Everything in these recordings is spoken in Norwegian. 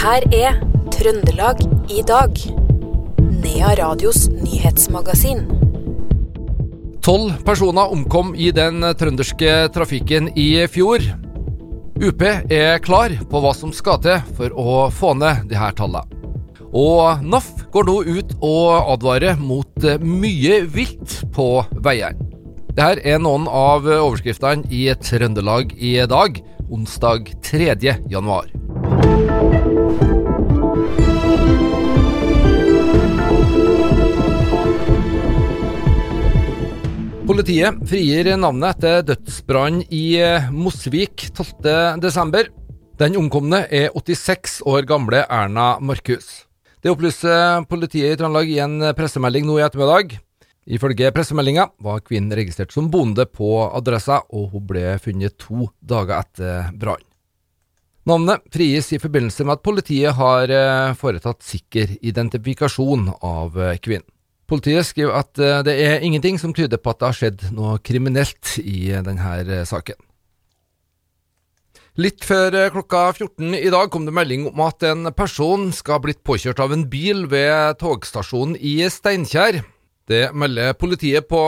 her er Trøndelag i dag. Nea Radios nyhetsmagasin. Tolv personer omkom i den trønderske trafikken i fjor. UP er klar på hva som skal til for å få ned de her tallene. Og NAF går nå ut og advarer mot mye vilt på veiene. Dette er noen av overskriftene i Trøndelag i dag, onsdag 3. januar. Politiet frigir navnet etter dødsbrannen i Mosvik 12.12. Den omkomne er 86 år gamle Erna Markus. Det opplyser politiet i Trøndelag i en pressemelding nå i ettermiddag. Ifølge pressemeldinga var kvinnen registrert som bonde på adressa, og hun ble funnet to dager etter brannen. Navnet frigis i forbindelse med at politiet har foretatt sikker identifikasjon av kvinnen. Politiet skriver at det er ingenting som tyder på at det har skjedd noe kriminelt i denne saken. Litt før klokka 14 i dag kom det melding om at en person skal ha blitt påkjørt av en bil ved togstasjonen i Steinkjer. Det melder politiet på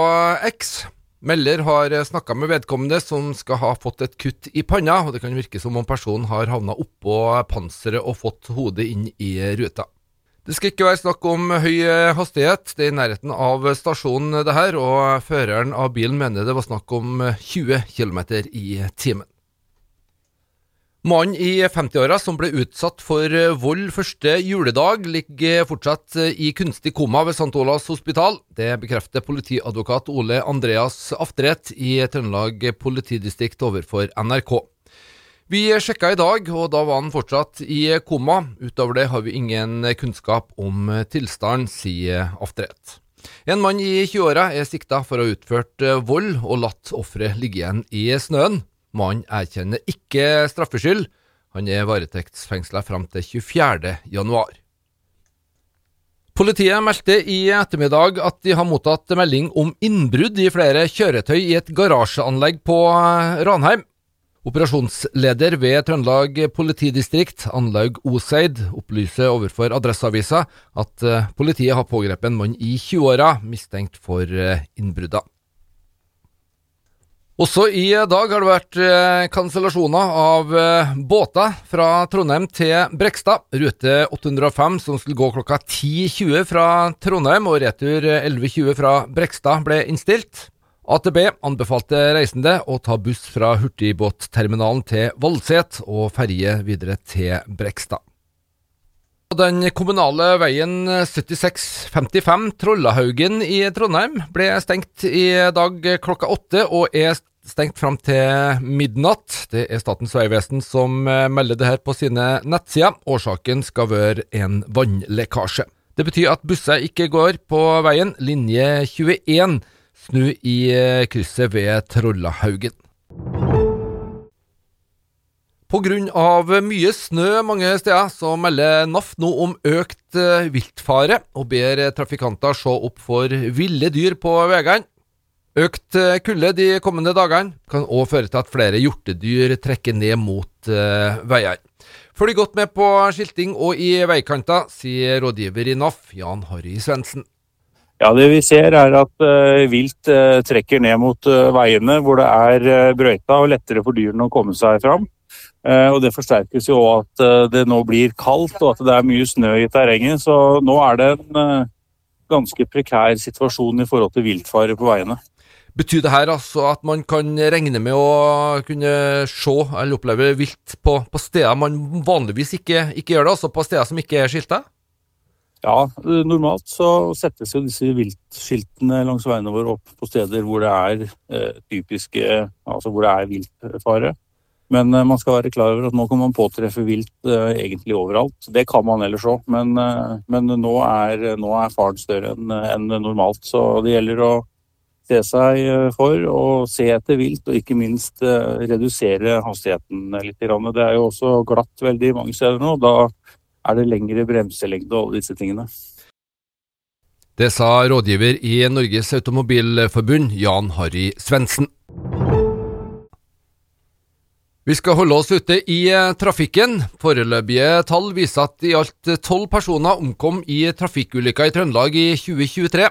X. Melder har snakka med vedkommende som skal ha fått et kutt i panna, og det kan virke som om personen har havna oppå panseret og fått hodet inn i ruta. Det skal ikke være snakk om høy hastighet, det er i nærheten av stasjonen det her, og føreren av bilen mener det var snakk om 20 km i timen. Mannen i 50-åra som ble utsatt for vold første juledag, ligger fortsatt i kunstig koma ved St. Olavs hospital. Det bekrefter politiadvokat Ole Andreas Aftret i Trøndelag politidistrikt overfor NRK. Vi sjekka i dag, og da var han fortsatt i koma. Utover det har vi ingen kunnskap om tilstanden, sier Aftret. En mann i 20-åra er sikta for å ha utført vold og latt offeret ligge igjen i snøen. Mannen erkjenner ikke straffskyld. Han er varetektsfengsla fram til 24. januar. Politiet meldte i ettermiddag at de har mottatt melding om innbrudd i flere kjøretøy i et garasjeanlegg på Ranheim. Operasjonsleder ved Trøndelag politidistrikt, Anlaug Oseid, opplyser overfor Adresseavisa at politiet har pågrepet en mann i 20-åra mistenkt for innbrudda. Også i dag har det vært kansellasjoner av båter fra Trondheim til Brekstad. Rute 805 som skulle gå klokka 10.20 fra Trondheim og retur 11.20 fra Brekstad ble innstilt. AtB anbefalte reisende å ta buss fra hurtigbåtterminalen til Valset og ferje videre til Brekstad. Den kommunale veien 7655 Trollahaugen i Trondheim ble stengt i dag klokka åtte, og er stengt fram til midnatt. Det er Statens vegvesen som melder det her på sine nettsider. Årsaken skal være en vannlekkasje. Det betyr at busser ikke går på veien. Linje 21 snu i krysset ved Trollahaugen. Av mye snø mange steder, så melder NAF nå om økt viltfare, og ber trafikanter se opp for ville dyr på veiene. Økt kulde de kommende dagene kan òg føre til at flere hjortedyr trekker ned mot veiene. Følg godt med på skilting og i veikanter, sier rådgiver i NAF, Jan Harry Svendsen. Ja, Det vi ser er at uh, vilt uh, trekker ned mot uh, veiene hvor det er brøyta og lettere for dyrene å komme seg fram. og Det forsterkes jo at det nå blir kaldt og at det er mye snø i terrenget. Så nå er det en ganske prekær situasjon i forhold til viltfare på veiene. Betyr det her altså at man kan regne med å kunne se eller oppleve vilt på, på steder man vanligvis ikke, ikke gjør det, altså på steder som ikke er skilta? Ja, normalt så settes jo disse viltskiltene langs veiene våre opp på steder hvor det er eh, typiske Altså hvor det er viltfare. Men eh, man skal være klar over at nå kan man påtreffe vilt eh, egentlig overalt. Det kan man ellers òg, men, men, nå er, nå er faren større enn en normalt. Så det gjelder å se seg for og se etter vilt, og ikke minst redusere hastigheten litt. Det er jo også glatt veldig mange steder nå. Da er det lengre bremselengde og alle disse tingene. Det sa rådgiver i Norges Automobilforbund, Jan Harry Svendsen. Vi skal holde oss ute i eh, trafikken. Foreløpige tall viser at i alt tolv personer omkom i trafikkulykker i Trøndelag i 2023.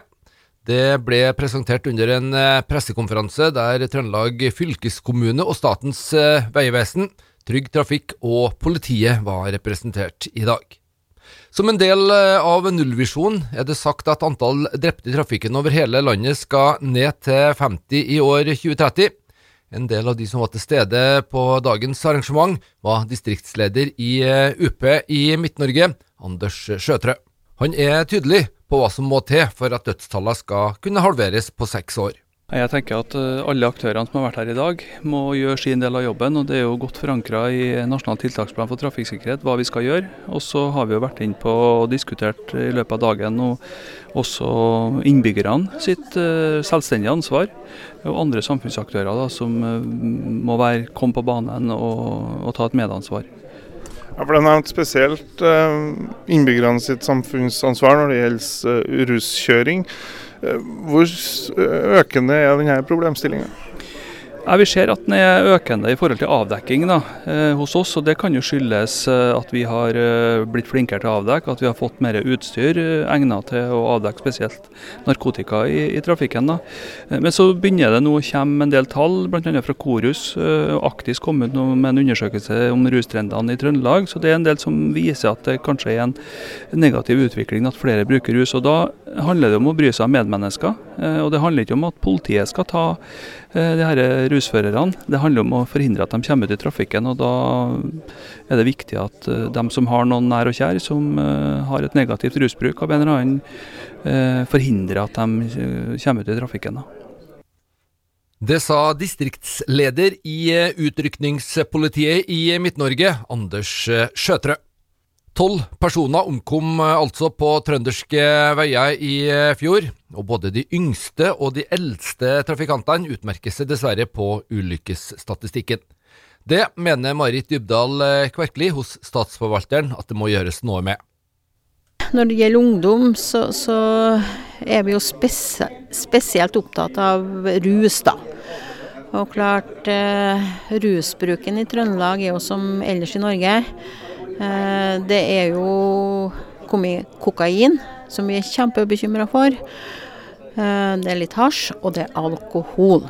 Det ble presentert under en eh, pressekonferanse der Trøndelag fylkeskommune og Statens eh, vegvesen, Trygg Trafikk og politiet var representert i dag. Som en del av nullvisjonen er det sagt at antall drepte i trafikken over hele landet skal ned til 50 i år 2030. En del av de som var til stede på dagens arrangement, var distriktsleder i eh, UP i Midt-Norge, Anders Sjøtrø. Han er tydelig på hva som må til for at dødstallene skal kunne halveres på seks år. Jeg tenker at eh, alle aktørene som har vært her i dag må gjøre sin del av jobben. og Det er jo godt forankra i Nasjonal tiltaksplan for trafikksikkerhet hva vi skal gjøre. Og så har vi jo vært inne på og diskutert i løpet av dagen og også innbyggerne sitt uh, selvstendige ansvar. Og andre samfunnsaktører da, som uh, må være, komme på banen og, og ta et medansvar. Ja, for Det er nevnt spesielt uh, innbyggerne sitt samfunnsansvar når det gjelder ruskjøring. Eh, hvor økende er denne problemstillingen? Ja, vi ser at den er økende i forhold til avdekking da, eh, hos oss. og Det kan jo skyldes eh, at vi har eh, blitt flinkere til å avdekke, at vi har fått mer utstyr egnet til å avdekke spesielt narkotika i, i trafikken. Da. Men så begynner det nå å komme en del tall, bl.a. fra Korus. Eh, Aktis kom ut med en undersøkelse om rustrendene i Trøndelag. Så det er en del som viser at det kanskje er en negativ utvikling, at flere bruker rus. og Da handler det om å bry seg om medmennesker. og det handler ikke om at politiet skal ta Eh, de her rusførerne. Det handler om å forhindre at de kommer ut i trafikken. og Da er det viktig at eh, de som har noen nær og kjær som eh, har et negativt rusbruk av en eller annen, forhindrer at de kommer ut i trafikken. Det sa distriktsleder i utrykningspolitiet i Midt-Norge, Anders Sjøtrø. Tolv personer omkom eh, altså på trønderske veier i eh, fjor, og både de yngste og de eldste trafikantene utmerker seg dessverre på ulykkesstatistikken. Det mener Marit Dybdahl eh, Kverkli hos Statsforvalteren at det må gjøres noe med. Når det gjelder ungdom, så, så er vi jo spes spesielt opptatt av rus, da. Og klart, eh, rusbruken i Trøndelag er jo som ellers i Norge. Eh, det er jo kommet kokain, som vi er kjempebekymra for. Eh, det er litt hasj, og det er alkohol.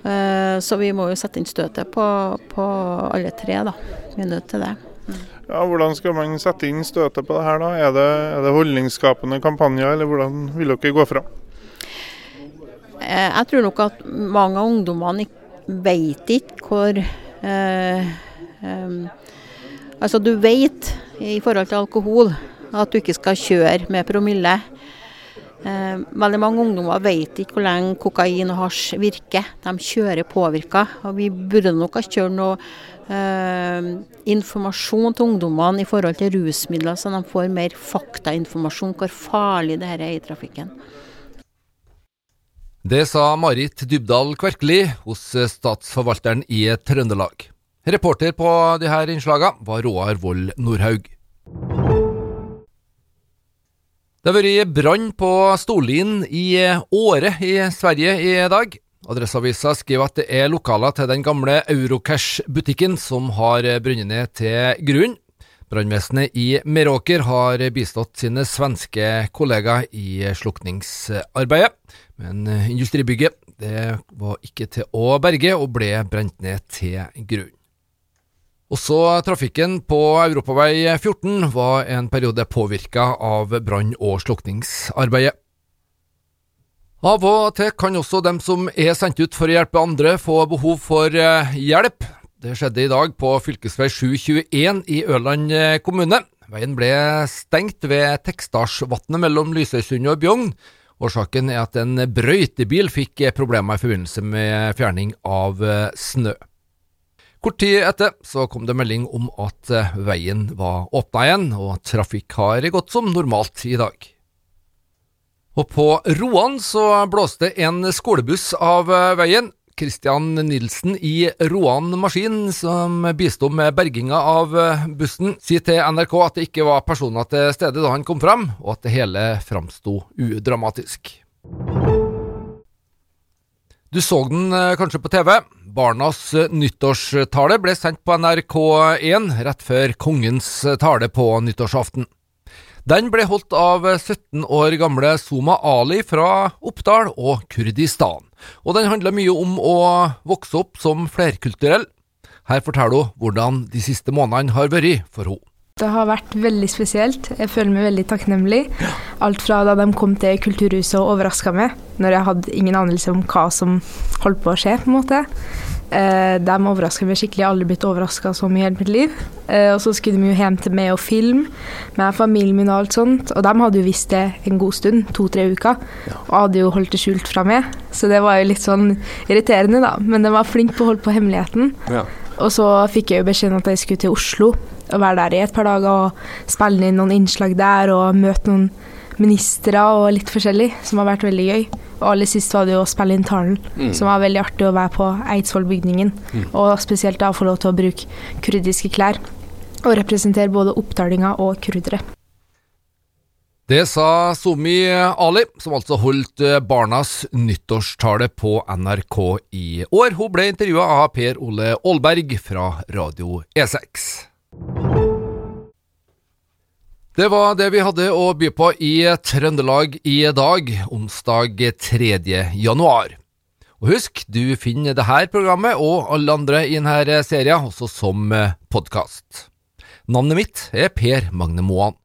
Eh, så vi må jo sette inn støtet på, på alle tre, da. Vi er nødt til det. Mm. Ja, Hvordan skal man sette inn støtet på det her, da? Er det, er det holdningsskapende kampanjer, eller hvordan vil dere gå fram? Jeg tror nok at mange av ungdommene vet ikke hvor eh, eh, Altså du vet i forhold til alkohol at du ikke skal kjøre med promille. Eh, veldig mange ungdommer vet ikke hvor lenge kokain og hasj virker. De kjører påvirka. Og vi burde nok ha kjørt noe eh, informasjon til ungdommene i forhold til rusmidler, så de får mer faktainformasjon hvor farlig det her er i trafikken. Det sa Marit Dybdahl Kverkli hos Statsforvalteren i Trøndelag. Reporter på her innslagene var Roar Vold Nordhaug. Det har vært brann på Storlien i Åre i Sverige i dag. Adresseavisa skriver at det er lokaler til den gamle Eurocash-butikken som har brunnet ned til grunnen. Brannvesenet i Meråker har bistått sine svenske kollegaer i slukningsarbeidet, men industribygget det var ikke til å berge og ble brent ned til grunn. Også trafikken på Europavei 14 var en periode påvirka av brann- og slukningsarbeidet. Av og til kan også dem som er sendt ut for å hjelpe andre, få behov for eh, hjelp. Det skjedde i dag på fv. 721 i Ørland eh, kommune. Veien ble stengt ved Tekstarsvatnet mellom Lysøysund og Bjugn. Årsaken er at en brøytebil fikk problemer i forbindelse med fjerning av eh, snø. Kort tid etter så kom det melding om at eh, veien var åpna igjen, og trafikk har gått som normalt i dag. Og på Roan så blåste en skolebuss av eh, veien. Christian Nilsen i Roan Maskin, som bisto med berginga av eh, bussen, sier til NRK at det ikke var personer til stede da han kom fram, og at det hele framsto udramatisk. Du så den eh, kanskje på TV. Barnas eh, nyttårstale ble sendt på NRK1 rett før kongens eh, tale på nyttårsaften. Den ble holdt av 17 år gamle Soma Ali fra Oppdal og Kurdistan, og den handla mye om å vokse opp som flerkulturell. Her forteller hun hvordan de siste månedene har vært for henne. Det har vært veldig spesielt. Jeg føler meg veldig takknemlig. Alt fra da de kom til Kulturhuset og overraska meg, når jeg hadde ingen anelse om hva som holdt på å skje, på en måte. Eh, de overraska meg skikkelig. Jeg har aldri blitt overraska så mye i hele mitt liv. Eh, og så skulle de jo hjem til meg og film med familien min og alt sånt. Og de hadde jo visst det en god stund, to-tre uker, og hadde jo holdt det skjult fra meg. Så det var jo litt sånn irriterende, da. Men de var flinke på å holde på hemmeligheten. Og så fikk jeg jo beskjeden at jeg skulle til Oslo og være der i et par dager og spille inn noen innslag der og møte noen ministre og litt forskjellig, som har vært veldig gøy. Og aller sist var det jo å spille inn talen, som var veldig artig å være på Eidsvollbygningen. Og spesielt da få lov til å bruke kurdiske klær og representere både oppdalinga og kurdere. Det sa Somi Ali, som altså holdt eh, barnas nyttårstale på NRK i år. Hun ble intervjua av Per Ole Aalberg fra Radio E6. Det var det vi hadde å by på i Trøndelag i dag, onsdag 3. januar. Og husk, du finner dette programmet og alle andre i denne serien også som podkast. Navnet mitt er Per Magne Moan.